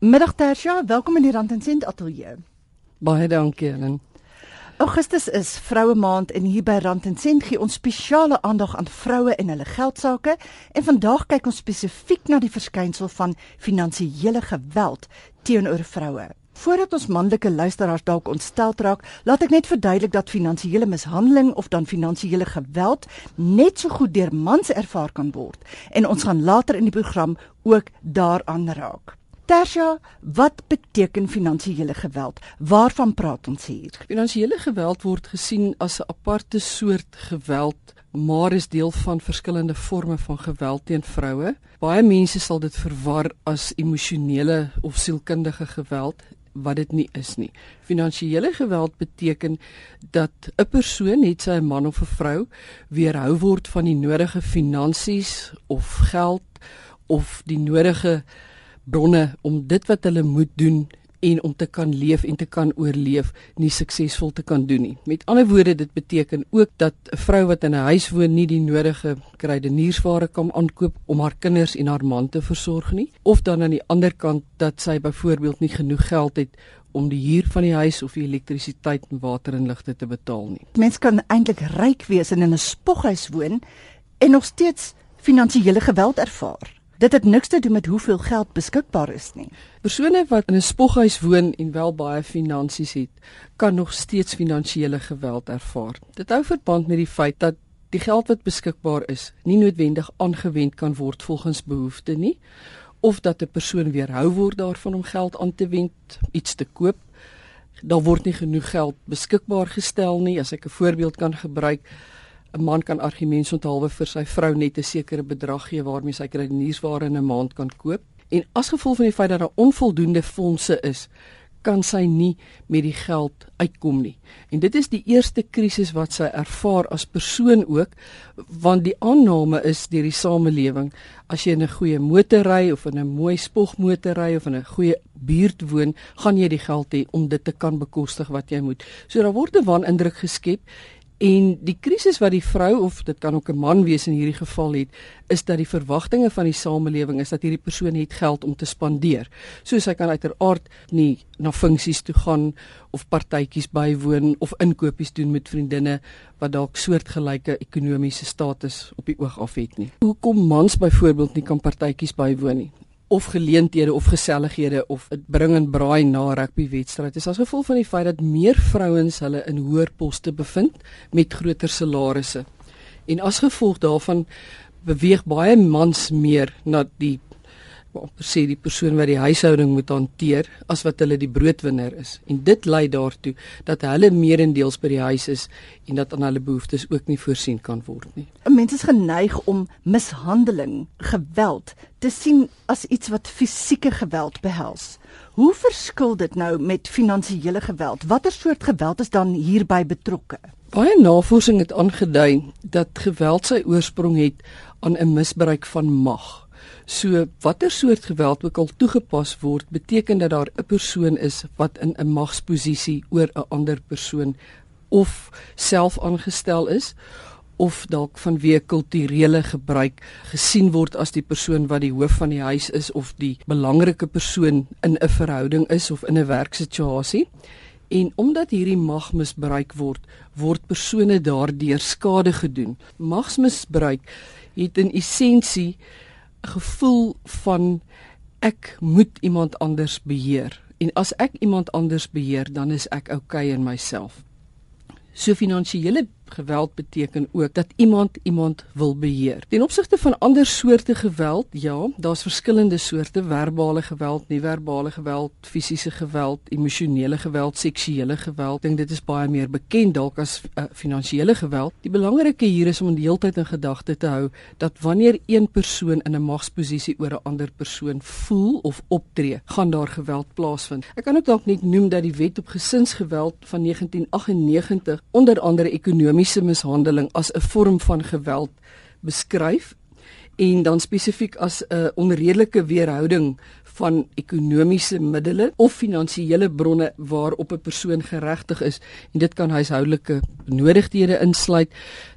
Middag Tersha, welkom in die Rand en Sent Ateljee. Baie dankie, Helen. Augustus is Vroue Maand en hier by Rand en Sent gee ons spesiale aandag aan vroue en hulle geldsaake en vandag kyk ons spesifiek na die verskynsel van finansiële geweld teenoor vroue. Voordat ons manlike luisteraars dalk ontstel raak, laat ek net verduidelik dat finansiële mishandeling of dan finansiële geweld net so goed deur mans ervaar kan word en ons gaan later in die program ook daaraan raak. Tersia, wat beteken finansiële geweld? Waarvan praat ons hier? Finansiële geweld word gesien as 'n aparte soort geweld, maar is deel van verskillende forme van geweld teen vroue. Baie mense sal dit verwar as emosionele of sielkundige geweld wat dit nie is nie. Finansiële geweld beteken dat 'n persoon, net sy 'n man of 'n vrou, weerhou word van die nodige finansies of geld of die nodige bronne om dit wat hulle moet doen en om te kan leef en te kan oorleef nie suksesvol te kan doen nie. Met ander woorde dit beteken ook dat 'n vrou wat in 'n huis woon nie die nodige kruideniersware kan aankoop om haar kinders en haar man te versorg nie of dan aan die ander kant dat sy byvoorbeeld nie genoeg geld het om die huur van die huis of die elektrisiteit en water en ligte te betaal nie. Mens kan eintlik ryk wees en in 'n spoghuis woon en nog steeds finansiële geweld ervaar. Dit het niks te doen met hoeveel geld beskikbaar is nie. Persone wat in 'n spoghuis woon en wel baie finansies het, kan nog steeds finansiële geweld ervaar. Dit hou verband met die feit dat die geld wat beskikbaar is, nie noodwendig aangewend kan word volgens behoefte nie of dat 'n persoon weerhou word daarvan om geld aan te wend, iets te koop. Daar word nie genoeg geld beskikbaar gestel nie, as ek 'n voorbeeld kan gebruik. 'n man kan argumente onthaalwe vir sy vrou net 'n sekere bedrag gee waarmee sy kredietnuusware in 'n maand kan koop. En as gevolg van die feit dat daar onvoldoende fondse is, kan sy nie met die geld uitkom nie. En dit is die eerste krisis wat sy ervaar as persoon ook, want die aanname is deur die samelewing as jy in 'n goeie motor ry of in 'n mooi spogmotor ry of in 'n goeie buurt woon, gaan jy die geld hê om dit te kan bekostig wat jy moet. So daar word 'n wanindruk geskep En die krisis wat die vrou of dit kan ook 'n man wees in hierdie geval het, is dat die verwagtinge van die samelewing is dat hierdie persoon het geld om te spandeer. So sy kan uiteraard nie na funksies toe gaan of partytjies bywoon of inkopies doen met vriendinne wat dalk soortgelyke ekonomiese status op die oog af het nie. Hoekom mans byvoorbeeld nie kan partytjies bywoon nie? Of geleenthede of gesellighede of dit bring en braai na rugbywedstryd. Dit is as gevolg van die feit dat meer vrouens hulle in hoër poste bevind met groter salarisse. En as gevolg daarvan beweeg baie mans meer na die amper sê die persoon wat die huishouding moet hanteer as wat hulle die broodwinner is. En dit lei daartoe dat hulle meerendeels by die huis is en dat aan hulle behoeftes ook nie voorsien kan word nie. Mense is geneig om mishandeling, geweld te sien as iets wat fisieke geweld behels. Hoe verskil dit nou met finansiële geweld? Watter soort geweld is dan hierby betrokke? Baie navorsing het aangedui dat geweld sy oorsprong het aan 'n misbruik van mag. So watter soort geweld ook al toegepas word, beteken dat daar 'n persoon is wat in 'n magsposisie oor 'n ander persoon of self aangestel is of dalk vanweë kulturele gebruik gesien word as die persoon wat die hoof van die huis is of die belangrike persoon in 'n verhouding is of in 'n werksituasie. En omdat hierdie mag misbruik word, word persone daardeur skade gedoen. Magsmisbruik het in essensie gevoel van ek moet iemand anders beheer en as ek iemand anders beheer dan is ek oukei okay in myself. So finansiële geweld beteken ook dat iemand iemand wil beheer. Ten opsigte van ander soorte geweld, ja, daar's verskillende soorte verbale geweld, nie-verbale geweld, fisiese geweld, emosionele geweld, seksuele geweld. Ek dink dit is baie meer bekend dalk as uh, finansiële geweld. Die belangrike hier is om die hele tyd in gedagte te hou dat wanneer een persoon in 'n magsposisie oor 'n ander persoon voel of optree, gaan daar geweld plaasvind. Ek kan ook dalk net noem dat die Wet op Gesinsgeweld van 1998 onder andere ekonomie ekonomiese mishandeling as 'n vorm van geweld beskryf en dan spesifiek as 'n onredelike weerhouding van ekonomiese middele of finansiële bronne waarop 'n persoon geregtig is. En dit kan huishoudelike benodigdhede insluit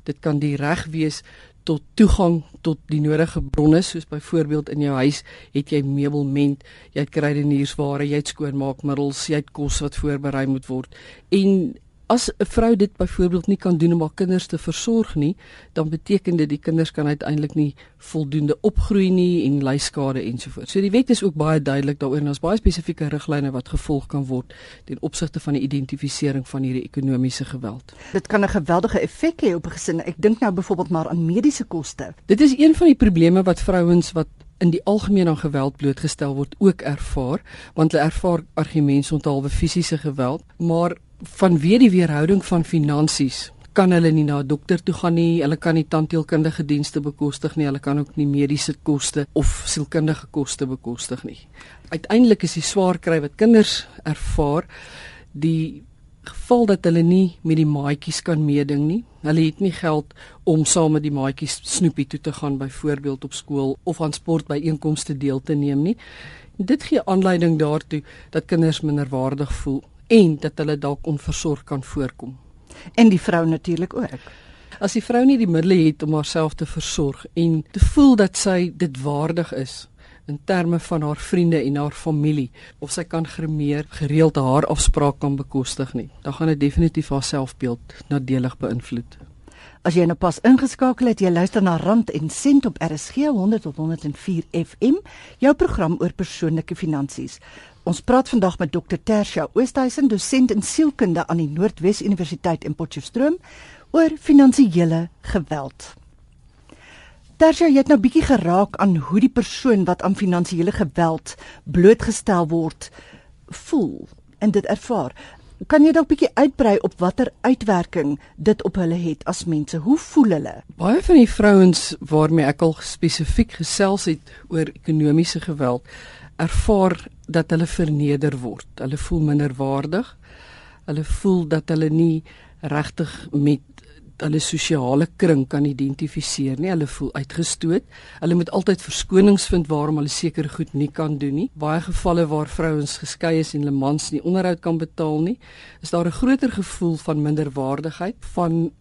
dit kan die reg wees tot toegang tot die nodige bronne soos byvoorbeeld in jou huis het jy meubelment, jy het kruideniersware, jy het skoonmaakmiddels, jy het kos wat voorberei moet word en as 'n vrou dit byvoorbeeld nie kan doen om haar kinders te versorg nie, dan beteken dit die kinders kan uiteindelik nie voldoende opgroei nie en ly skade ensovoorts. So die wet is ook baie duidelik daaroor en daar's baie spesifieke riglyne wat gevolg kan word ten opsigte van die identifisering van hierdie ekonomiese geweld. Dit kan 'n geweldige effek hê op 'n gesin. Ek dink nou byvoorbeeld maar aan mediese koste. Dit is een van die probleme wat vrouens wat in die algemeen aan geweld blootgestel word ook ervaar want hulle ervaar argumente onthaalwe fisiese geweld maar vanweë die weerhouding van finansies kan hulle nie na 'n dokter toe gaan nie, hulle kan nie tandheelkundige dienste bekostig nie, hulle kan ook nie mediese koste of sielkundige koste bekostig nie. Uiteindelik is die swaar kry wat kinders ervaar die geval dat hulle nie met die maatjies kan meeding nie. Hulle het nie geld om saam met die maatjies snoepie toe te gaan byvoorbeeld op skool of aan sportbyeenkomste deel te neem nie. Dit gee aanleiding daartoe dat kinders minderwaardig voel en dat hulle dalk onversorg kan voorkom. En die vrou natuurlik ook. As die vrou nie die middele het om haarself te versorg en te voel dat sy dit waardig is in terme van haar vriende en haar familie of sy kan gremeer gereeld haar afspraak kan bekostig nie, dan gaan dit definitief haar selfbeeld nadelig beïnvloed. As jy nou pas ingeskakel het, jy luister na Rand en Sent op RSG 100 tot 104 FM, jou program oor persoonlike finansies. Ons praat vandag met Dr. Tersia Oosthuizen, dosent in sielkunde aan die Noordwes Universiteit in Potchefstroom, oor finansiële geweld. Tersia, jy het nou bietjie geraak aan hoe die persoon wat aan finansiële geweld blootgestel word, voel en dit ervaar. Kan jy dalk bietjie uitbrei op watter uitwerking dit op hulle het as mense? Hoe voel hulle? Baie van die vrouens waarmee ek al spesifiek gesels het oor ekonomiese geweld, ervaar dat hulle verneder word. Hulle voel minderwaardig. Hulle voel dat hulle nie regtig met hulle sosiale kring kan identifiseer nie. Hulle voel uitgestoot. Hulle moet altyd verskonings vind waarom hulle seker goed nie kan doen nie. Baie gevalle waar vrouens geskei is en hulle mans nie onderhoud kan betaal nie, is daar 'n groter gevoel van minderwaardigheid, van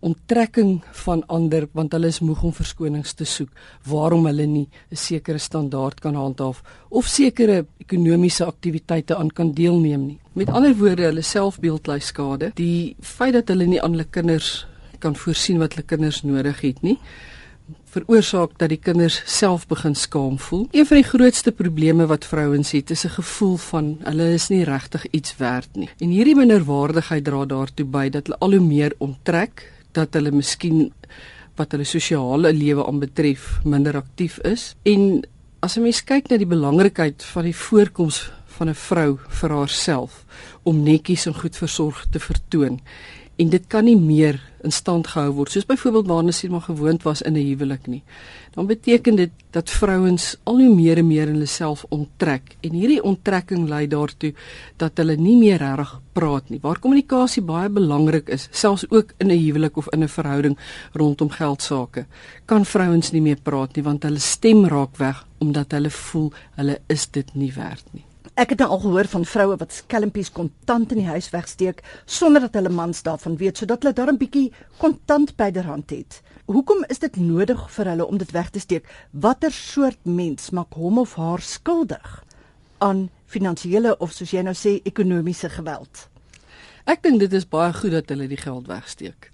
onttrekking van ander want hulle is moeg om verskonings te soek waarom hulle nie 'n sekere standaard kan handhaaf of sekere ekonomiese aktiwiteite aan kan deelneem nie. Met ander woorde, hulle selfbeeld ly skade. Die feit dat hulle nie aan hulle kinders kan voorsien wat hulle kinders nodig het nie, veroorsaak dat die kinders self begin skaam voel. Een van die grootste probleme wat vrouens het, is 'n gevoel van hulle is nie regtig iets werd nie. En hierdie minderwaardigheid dra daartoe by dat hulle al hoe meer onttrek dat hulle miskien wat hulle sosiale lewe aanbetref minder aktief is en as 'n mens kyk na die belangrikheid van die voorkoms van 'n vrou vir haarself om netjies en goed versorg te vertoon en dit kan nie meer in stand gehou word soos byvoorbeeld waarna sy maar gewoond was in 'n huwelik nie. Dan beteken dit dat vrouens al hoe meer en meer in hulle self onttrek en hierdie onttrekking lei daartoe dat hulle nie meer reg praat nie. Waar kommunikasie baie belangrik is, selfs ook in 'n huwelik of in 'n verhouding rondom geld sake, kan vrouens nie meer praat nie want hulle stem raak weg omdat hulle voel hulle is dit nie werd nie. Ek het nou al gehoor van vroue wat skelmpies kontant in die huis wegsteek sonder dat hulle mans daarvan weet sodat hulle daar 'n bietjie kontant byderhand het. Hoekom is dit nodig vir hulle om dit weg te steek? Watter soort mens maak hom of haar skuldig aan finansiële of soos jy nou sê ekonomiese geweld? Ek dink dit is baie goed dat hulle die geld wegsteek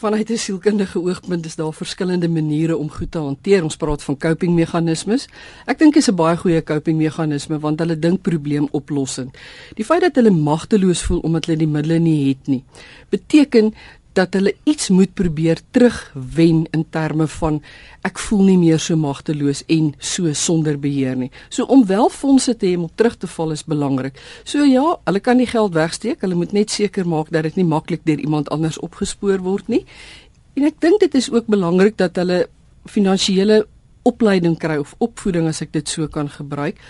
vanuit 'n sielkundige oogpunt is daar verskillende maniere om goed te hanteer. Ons praat van coping meganismes. Ek dink dit is 'n baie goeie coping meganisme want hulle dink probleemoplossend. Die feit dat hulle magteloos voel omdat hulle die middele nie het nie, beteken dat hulle iets moet probeer terugwen in terme van ek voel nie meer so magteloos en so sonder beheer nie. So om wel fondse te hê om terug te val is belangrik. So ja, hulle kan die geld wegsteek, hulle moet net seker maak dat dit nie maklik deur iemand anders opgespoor word nie. En ek dink dit is ook belangrik dat hulle finansiële opleiding kry of opvoeding as ek dit so kan gebruik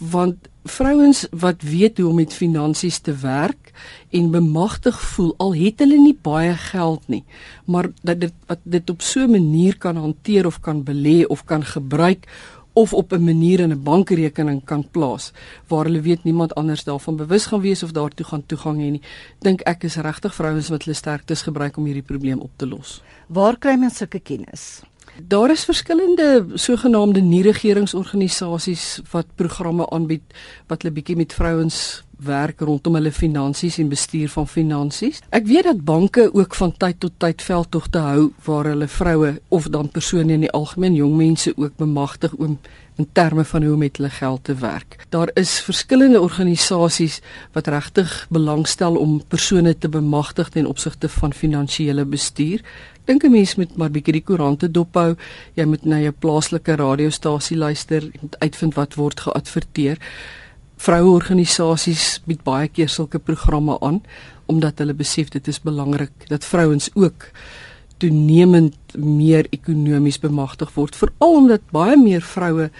want vrouens wat weet hoe om met finansies te werk en bemagtig voel al het hulle nie baie geld nie maar dat dit wat dit op so 'n manier kan hanteer of kan belê of kan gebruik of op 'n manier in 'n bankrekening kan plaas waar hulle weet niemand anders daarvan bewus gaan wees of daartoe gaan toegang hê nie. Dink ek is regtig vrouens wat hulle sterktes gebruik om hierdie probleem op te los. Waar kry mens sulke kennis? Daar is verskillende sogenaamde nie-regeringsorganisasies wat programme aanbied wat hulle bietjie met vrouens werk rondom hulle finansies en bestuur van finansies. Ek weet dat banke ook van tyd tot tyd veldtogte hou waar hulle vroue of dan persone in die algemeen jong mense ook bemagtig om in terme van hoe met hulle geld te werk. Daar is verskillende organisasies wat regtig belangstel om persone te bemagtig ten opsigte van finansiële bestuur. Ek dink 'n mens moet maar bietjie die koerante dophou. Jy moet na jou plaaslike radiostasie luister en uitvind wat word geadverteer vroueorganisasies bied baie keer sulke programme aan omdat hulle besef dit is belangrik dat vrouens ook toenemend meer ekonomies bemagtig word veral omdat baie meer vroue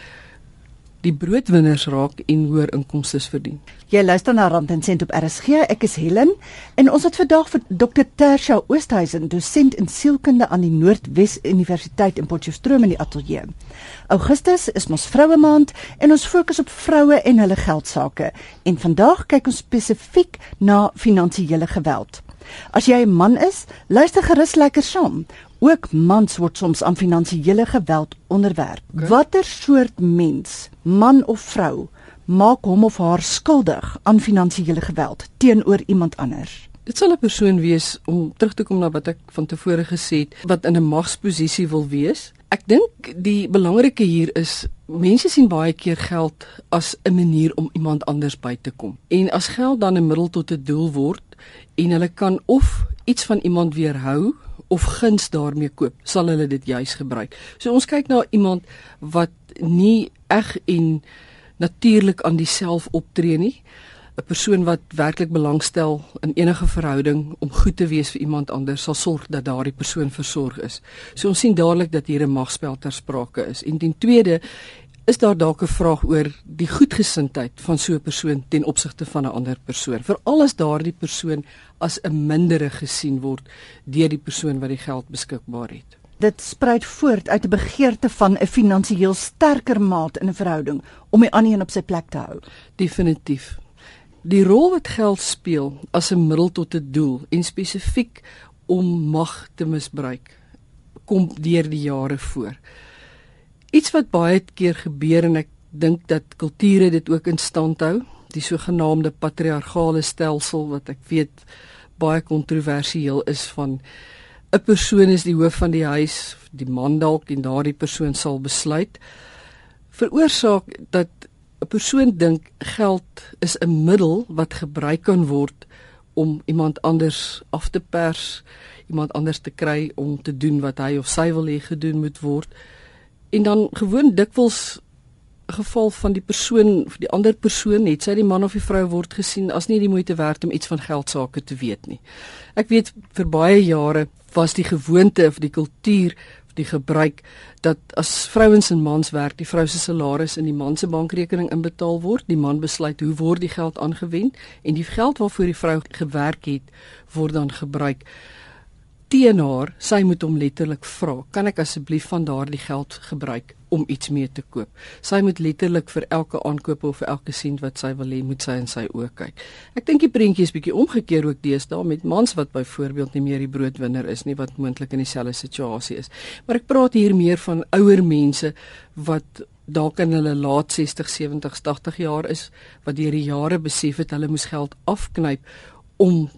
die broodwinners raak en hoër inkomste verdien. Jy luister na Rand en Sent op RSG. Ek is Helen en ons het vandag vir Dr. Tersha Oosthuizen, dosent in sielkunde aan die Noordwes Universiteit in Potchefstroom in die ateljee. Augustus is ons vroue maand en ons fokus op vroue en hulle geld sake. En vandag kyk ons spesifiek na finansiële geweld. As jy 'n man is, luister gerus lekker saam. Ook mans word soms aan finansiële geweld onderwerp. Okay. Watter soort mens, man of vrou, maak hom of haar skuldig aan finansiële geweld teenoor iemand anders? Dit sal 'n persoon wees om terug te kom na wat ek van tevore gesê het, wat in 'n magsposisie wil wees. Ek dink die belangrike hier is mense sien baie keer geld as 'n manier om iemand anders by te kom. En as geld dan 'n middel tot 'n doel word en hulle kan of iets van iemand weerhou of guns daarmee koop, sal hulle dit juis gebruik. So ons kyk na iemand wat nie eg en natuurlik aan diself optree nie. 'n Persoon wat werklik belangstel in enige verhouding om goed te wees vir iemand anders, sal sorg dat daardie persoon versorg is. So ons sien dadelik dat hier 'n magspel ter sprake is. En ten tweede is daar dalk 'n vraag oor die goedgesindheid van so 'n persoon ten opsigte van 'n ander persoon. Veral as daardie persoon as 'n mindere gesien word deur die persoon wat die geld beskikbaar het. Dit spruit voort uit 'n begeerte van 'n finansiëel sterker maat in 'n verhouding om die ander een op sy plek te hou. Definitief. Die rol wat geld speel as 'n middel tot 'n doel en spesifiek om mag te misbruik kom deur die jare voor. Iets wat baie keer gebeur en ek dink dat kulture dit ook in stand hou, die sogenaamde patriargale stelsel wat ek weet baie kontroversieel is van 'n persoon is die hoof van die huis, die man dalk en daardie persoon sal besluit veroorsaak dat 'n persoon dink geld is 'n middel wat gebruik kan word om iemand anders af te pers, iemand anders te kry om te doen wat hy of sy wil hê gedoen moet word en dan gewoon dikwels geval van die persoon of die ander persoon net sy die man of die vrou word gesien as nie die moeite werd om iets van geld sake te weet nie. Ek weet vir baie jare was die gewoonte of die kultuur die gebruik dat as vrouens en mans werk, die vrou se salaris in die man se bankrekening inbetaal word, die man besluit hoe word die geld aangewend en die geld waarvoor die vrou gewerk het word dan gebruik teen haar, sy moet hom letterlik vra, kan ek asseblief van daardie geld gebruik om iets mee te koop? Sy moet letterlik vir elke aankoop of vir elke sent wat sy wil hê, moet sy in sy oë kyk. Ek dink die prentjie is bietjie omgekeer ook deesdae met mans wat byvoorbeeld nie meer die broodwinner is nie wat moontlik in dieselfde situasie is. Maar ek praat hier meer van ouer mense wat dalk in hulle laat 60, 70, 80 jaar is wat deur die jare besef het hulle moes geld afknyp om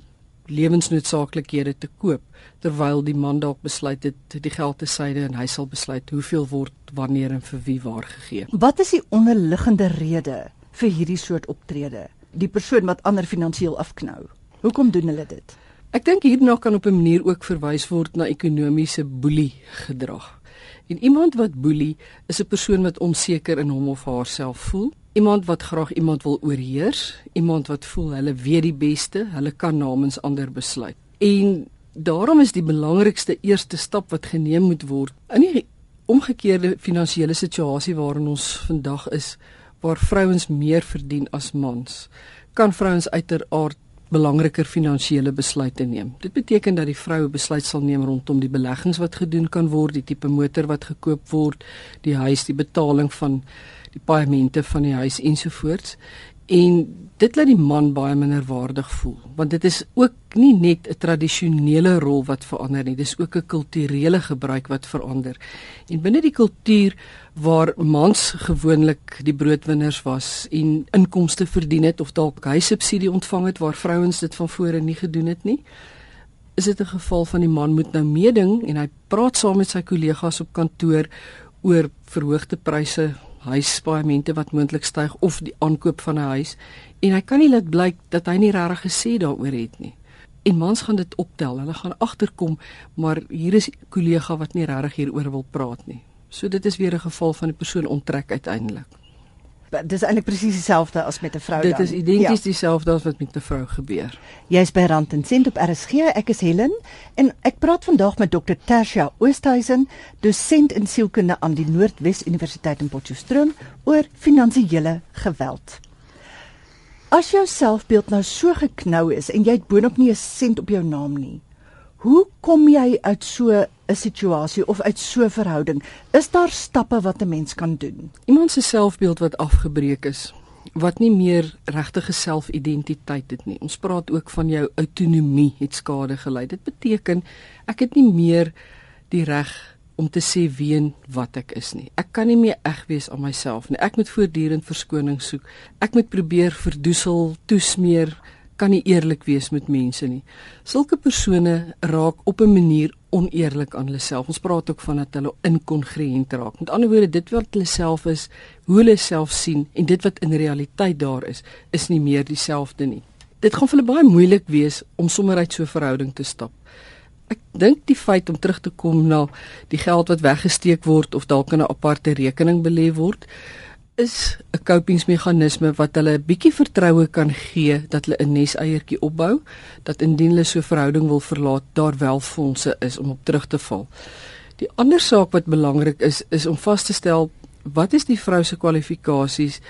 lewensnoodsaaklikhede te koop terwyl die man dalk besluit het die geld te syde en hy sal besluit hoeveel word wanneer en vir wie waar gegee. Wat is die onderliggende rede vir hierdie soort optrede? Die persoon wat ander finansiëel afknou. Hoekom doen hulle dit? Ek dink hierna kan op 'n manier ook verwys word na ekonomiese boelie gedrag. En iemand wat boelie is 'n persoon wat onseker in hom of haarself voel. Iemand wat graag iemand wil oorheers, iemand wat voel hulle weet die beste, hulle kan namens ander besluit. En daarom is die belangrikste eerste stap wat geneem moet word in die omgekeerde finansiële situasie waarin ons vandag is waar vrouens meer verdien as mans, kan vrouens uiteraard belangriker finansiële besluite neem. Dit beteken dat die vrou 'n besluit sal neem rondom die beleggings wat gedoen kan word, die tipe motor wat gekoop word, die huis, die betaling van die paemente van die huis ensovoorts en dit laat die man baie minder waardig voel want dit is ook nie net 'n tradisionele rol wat verander nie dis ook 'n kulturele gebruik wat verander. En binne die kultuur waar mans gewoonlik die broodwinners was en inkomste verdien het of dalk hy subsidie ontvang het waar vrouens dit van vore nie gedoen het nie is dit 'n geval van die man moet nou meeding en hy praat saam met sy kollegas op kantoor oor verhoogde pryse huispaaiemente wat moontlik styg of die aankoop van 'n huis en hy kan nie laat blyk dat hy nie regtig gesê daaroor het nie. En mans gaan dit optel. Hulle gaan agterkom, maar hier is 'n kollega wat nie regtig hieroor wil praat nie. So dit is weer 'n geval van die persoon onttrek uiteindelik dis eintlik presies dieselfde as met 'n vrou dan. Dit is identies ja. dieselfde as wat met 'n vrou gebeur. Jy's by Rand en Sent op RSG. Ek is Helen en ek praat vandag met Dr. Tersia Oosthuizen, dosent in sielkunde aan die Noordwes Universiteit in Potchefstroom oor finansiële geweld. As jou selfbeeld nou so geknou is en jy het boonop nie 'n sent op jou naam nie, hoe kom jy uit so 'n situasie of uit so 'n verhouding? Is daar stappe wat 'n mens kan doen? Iemand se selfbeeld wat afgebreek is, wat nie meer regtige selfidentiteit het nie. Ons praat ook van jou autonomie het skade gelei. Dit beteken ek het nie meer die reg om te sê wie en wat ek is nie. Ek kan nie meer eg wees aan myself nie. Ek moet voortdurend verskoning soek. Ek moet probeer verdoesel, toesmeer, kan nie eerlik wees met mense nie. Sulke persone raak op 'n manier oneerlik aan hulle self. Ons praat ook van dat hulle inkongruent raak. Met ander woorde, dit wat hulle self is, hoe hulle self sien en dit wat in realiteit daar is, is nie meer dieselfde nie. Dit gaan vir hulle baie moeilik wees om sommer uit so 'n verhouding te stap. Ek dink die feit om terug te kom na die geld wat weggesteek word of dalk in 'n aparte rekening belê word, is 'n kopingsmeganisme wat hulle 'n bietjie vertroue kan gee dat hulle 'n neseiertjie opbou, dat indien hulle so 'n verhouding wil verlaat, daar wel fondse is om op terug te val. Die ander saak wat belangrik is, is om vas te stel wat is die vrou se kwalifikasies?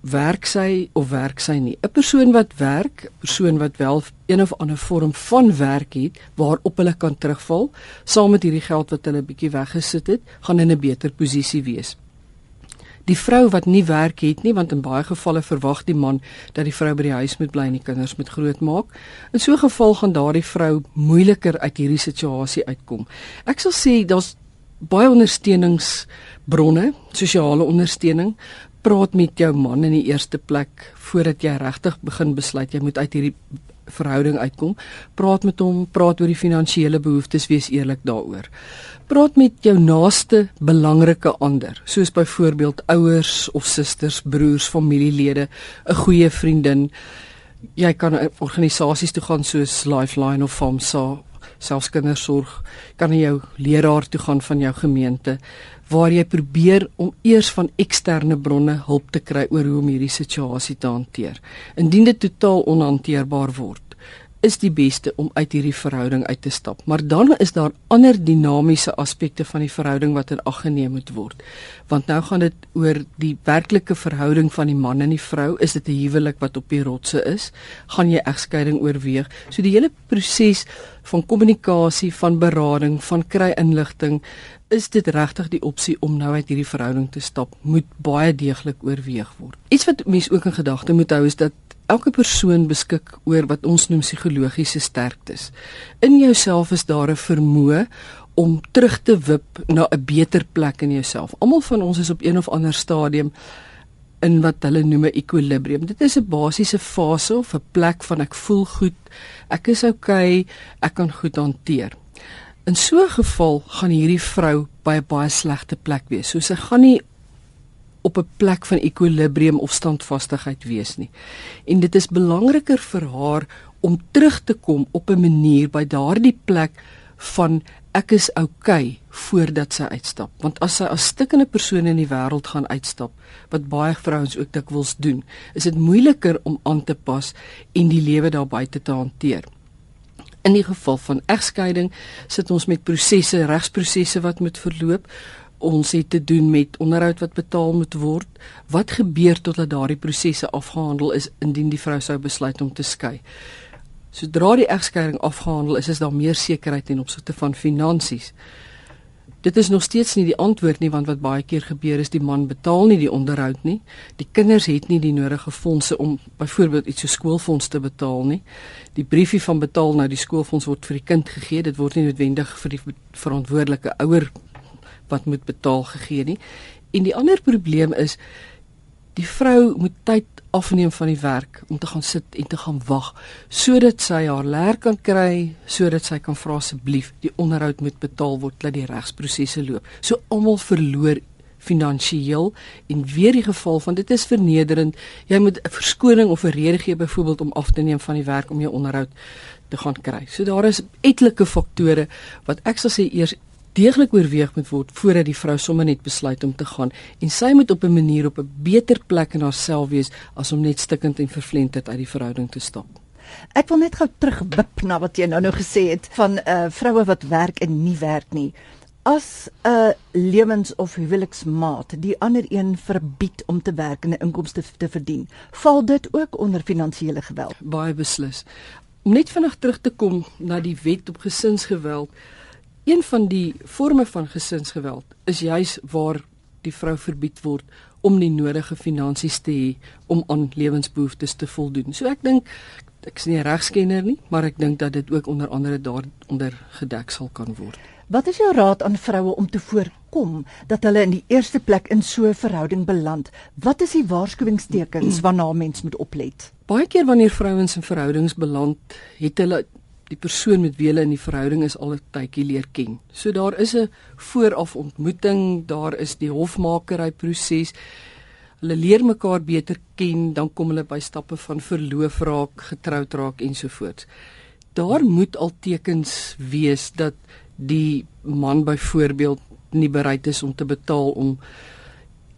Werk sy of werk sy nie? 'n Persoon wat werk, 'n persoon wat wel een of ander vorm van werk het waarop hulle kan terugval, saam met hierdie geld wat hulle bietjie weggesit het, gaan in 'n beter posisie wees die vrou wat nie werk het nie want in baie gevalle verwag die man dat die vrou by die huis moet bly en die kinders moet grootmaak. In so 'n geval gaan daardie vrou moeiliker uit hierdie situasie uitkom. Ek sal sê daar's baie ondersteuningsbronne, sosiale ondersteuning. Praat met jou man in die eerste plek voordat jy regtig begin besluit jy moet uit hierdie verhouding uitkom. Praat met hom, praat oor die finansiële behoeftes, wees eerlik daaroor. Praat met jou naaste belangrike ander, soos byvoorbeeld ouers of susters, broers, familielede, 'n goeie vriendin. Jy kan organisasies toe gaan soos Lifeline of FAMSA, selfs kindersorg, kan jy jou leraar toe gaan van jou gemeente waar jy probeer om eers van eksterne bronne hulp te kry oor hoe om hierdie situasie te hanteer. Indien dit totaal onhanteerbaar word, is die beste om uit hierdie verhouding uit te stap. Maar dan is daar ander dinamiese aspekte van die verhouding wat in ag geneem moet word. Want nou gaan dit oor die werklike verhouding van die man en die vrou. Is dit 'n huwelik wat op die rotse is? Gaan jy egskeiding oorweeg? So die hele proses van kommunikasie, van berading, van kry inligting, is dit regtig die opsie om nou uit hierdie verhouding te stap? Moet baie deeglik oorweeg word. Iets wat mense ook in gedagte moet hou is dat elke persoon beskik oor wat ons noem psigologiese sterktes. In jouself is daar 'n vermoë om terug te wip na 'n beter plek in jouself. Almal van ons is op een of ander stadium in wat hulle noem 'n ekwilibrium. Dit is 'n basiese fase of 'n plek van ek voel goed, ek is oukei, okay, ek kan goed hanteer. In so 'n geval gaan hierdie vrou by 'n baie slegte plek wees. So sy gaan nie op 'n plek van ekwilibrium of standvastigheid wees nie. En dit is belangriker vir haar om terug te kom op 'n manier by daardie plek van ek is oukei okay, voordat sy uitstap. Want as sy as stikkende persoon in die wêreld gaan uitstap, wat baie vrouens ook dikwels doen, is dit moeiliker om aan te pas en die lewe daar buite te hanteer. In die geval van egskeiding sit ons met prosesse, regsprosesse wat moet verloop ons het te doen met onderhoud wat betaal moet word. Wat gebeur totdat daardie prosesse afgehandel is indien die vrou sou besluit om te skei? Sodra die egskeiding afgehandel is, is daar meer sekerheid ten opsigte van finansies. Dit is nog steeds nie die antwoord nie want wat baie keer gebeur is die man betaal nie die onderhoud nie. Die kinders het nie die nodige fondse om byvoorbeeld iets so skoolfonds te betaal nie. Die briefie van betaal nou die skoolfonds word vir die kind gegee. Dit word nie noodwendig vir die verantwoordelike ouer wat moet betaal gegee nie. En die ander probleem is die vrou moet tyd afneem van die werk om te gaan sit en te gaan wag sodat sy haar leer kan kry sodat sy kan vra asseblief die onderhoud moet betaal word dat die regsprosesse loop. So almal verloor finansiëel en weer die geval van dit is vernederend. Jy moet 'n verskoning of 'n rede gee byvoorbeeld om af te neem van die werk om jou onderhoud te gaan kry. So daar is etlike faktore wat ek sal sê eers deeglik oorweeg moet word voordat die vrou sommer net besluit om te gaan en sy moet op 'n manier op 'n beter plek in haarself wees as om net stikkend en vervlenterd uit die verhouding te stap. Ek wil net gou terugwip na wat jy nou nou gesê het van 'n uh, vroue wat werk en nie werk nie. As 'n uh, lewens- of huweliksmaat die ander een verbied om te werk en 'n inkomste te verdien, val dit ook onder finansiële geweld. Baie beslis. Om net vinnig terug te kom na die wet op gesinsgeweld Een van die forme van gesinsgeweld is juis waar die vrou verbied word om die nodige finansies te hê om aan lewensbehoeftes te voldoen. So ek dink ek is nie 'n regskenner nie, maar ek dink dat dit ook onder andere daaronder gedek sal kan word. Wat is jou raad aan vroue om te voorkom dat hulle in die eerste plek in so 'n verhouding beland? Wat is die waarskuwingstekens waarna mens moet oplet? Baie keer wanneer vrouens in verhoudings beland, het hulle die persoon met wie hulle in die verhouding is al 'n tydjie leer ken. So daar is 'n vooraf ontmoeting, daar is die hofmakery proses. Hulle leer mekaar beter ken, dan kom hulle by stappe van verloof raak, getroud raak ensovoorts. Daar moet al tekens wees dat die man byvoorbeeld nie bereid is om te betaal om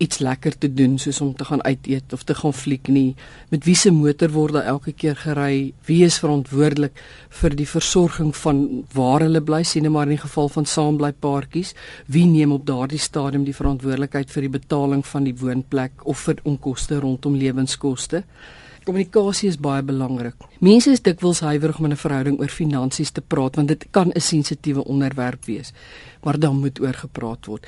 iets lekker te doen soos om te gaan uit eet of te gaan fliek nie. Met wie se motor word daar elke keer gery? Wie is verantwoordelik vir die versorging van waar hulle bly? Sien maar in die geval van saambly paartjies, wie neem op daardie stadium die verantwoordelikheid vir die betaling van die woonplek of vir onkoste rondom lewenskoste? Kommunikasie is baie belangrik. Mense is dikwels huiwerig om in 'n verhouding oor finansies te praat want dit kan 'n sensitiewe onderwerp wees. Maar dan moet oor gepraat word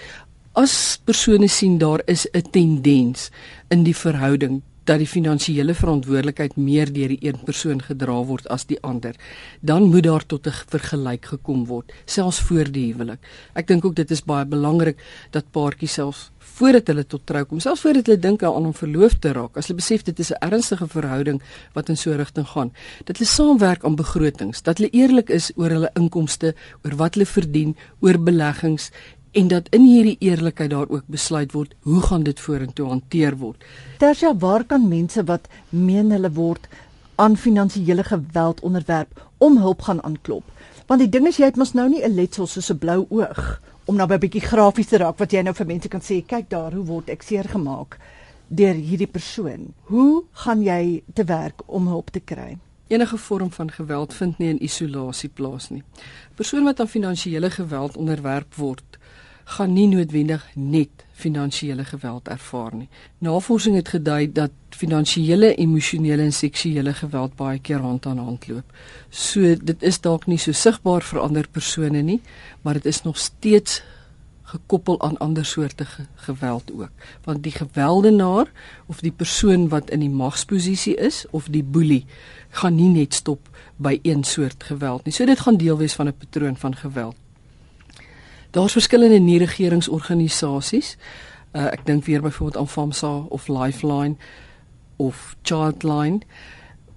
as persone sien daar is 'n tendens in die verhouding dat die finansiële verantwoordelikheid meer deur die een persoon gedra word as die ander, dan moet daar tot 'n vergelyk gekom word, selfs voor die huwelik. Ek dink ook dit is baie belangrik dat paartjies selfs voordat hulle tot trou kom, selfs voordat hulle dink aan om verloof te raak, as hulle besef dit is 'n ernstige verhouding wat in so 'n rigting gaan, dat hulle saamwerk aan begrotings, dat hulle eerlik is oor hulle inkomste, oor wat hulle verdien, oor beleggings en dat in hierdie eerlikheid daar ook besluit word hoe gaan dit vorentoe hanteer word. Tersia, waar kan mense wat meen hulle word aan finansiële geweld onderwerp om hulp gaan aanklop? Want die ding is jy het mos nou nie 'n letsel soos 'n blou oog om nou 'n bietjie grafies te raak wat jy nou vir mense kan sê kyk daar hoe word ek seer gemaak deur hierdie persoon. Hoe gaan jy te werk om hulp te kry? Enige vorm van geweld vind nie in isolasie plaas nie. 'n Persoon wat aan finansiële geweld onderwerp word, gaan nie noodwendig net finansiële geweld ervaar nie. Navorsing het gedui dat finansiële, emosionele en seksuele geweld baie keer hand aan hand loop. So dit is dalk nie so sigbaar vir ander persone nie, maar dit is nog steeds gekoppel aan ander soorte ge geweld ook. Want die geweldenaar of die persoon wat in die magsposisie is of die boelie gaan nie net stop by een soort geweld nie. So dit gaan deel wees van 'n patroon van geweld. Daar's verskillende nie-regeringsorganisasies. Uh, ek dink weer byvoorbeeld aan FAMSA of Lifeline of Childline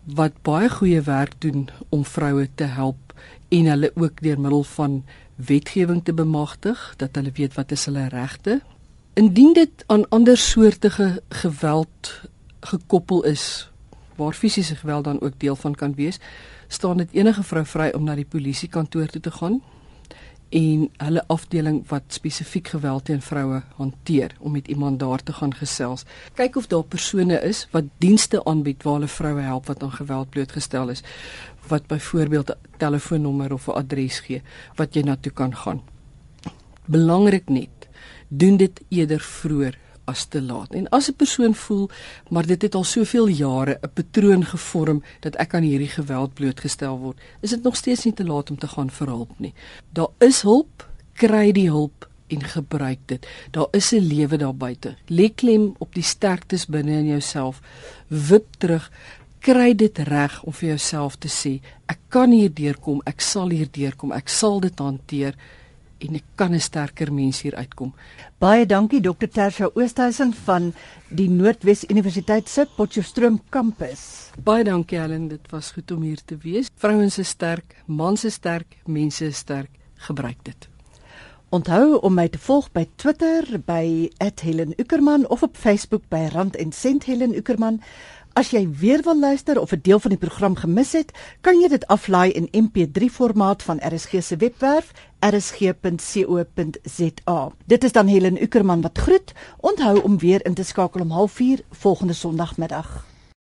wat baie goeie werk doen om vroue te help en hulle ook deur middel van wetgewing te bemagtig dat hulle weet wat is hulle regte. Indien dit aan ander soorte geweld gekoppel is waar fisiese geweld dan ook deel van kan wees, staan dit enige vrou vry om na die polisiekantoor toe te gaan en hulle afdeling wat spesifiek geweld teen vroue hanteer om met iemand daar te gaan gesels. Kyk of daar persone is wat dienste aanbied waar hulle vroue help wat aan geweld blootgestel is wat byvoorbeeld 'n telefoonnommer of 'n adres gee wat jy na toe kan gaan. Belangrik net, doen dit eerder vroeër as te laat. En as 'n persoon voel maar dit het al soveel jare 'n patroon gevorm dat ek aan hierdie geweld blootgestel word, is dit nog steeds nie te laat om te gaan vir hulp nie. Daar is hulp, kry die hulp en gebruik dit. Daar is 'n lewe daar buite. Lê klem op die sterktes binne in jouself. Wip terug. Kry dit reg om vir jouself te sê, ek kan hier deurkom, ek sal hier deurkom, ek sal dit hanteer en ek kan 'n sterker mens hier uitkom. Baie dankie Dr. Tersha Oosthuizen van die Noordwes Universiteit se Potchefstroom kampus. Baie dankie Helen, dit was goed om hier te wees. Vrouens is sterk, mans is sterk, mense is sterk. Gebruik dit. Onthou om my te volg by Twitter by @HelenUckerman of op Facebook by Rand en Sent Helen Uckerman. As jy weer wil luister of 'n deel van die program gemis het, kan jy dit aflaai in MP3 formaat van RSG se webwerf rsg.co.za. Dit is dan Helen Uckerman wat groet. Onthou om weer in te skakel om 04:30 volgende Sondagmiddag.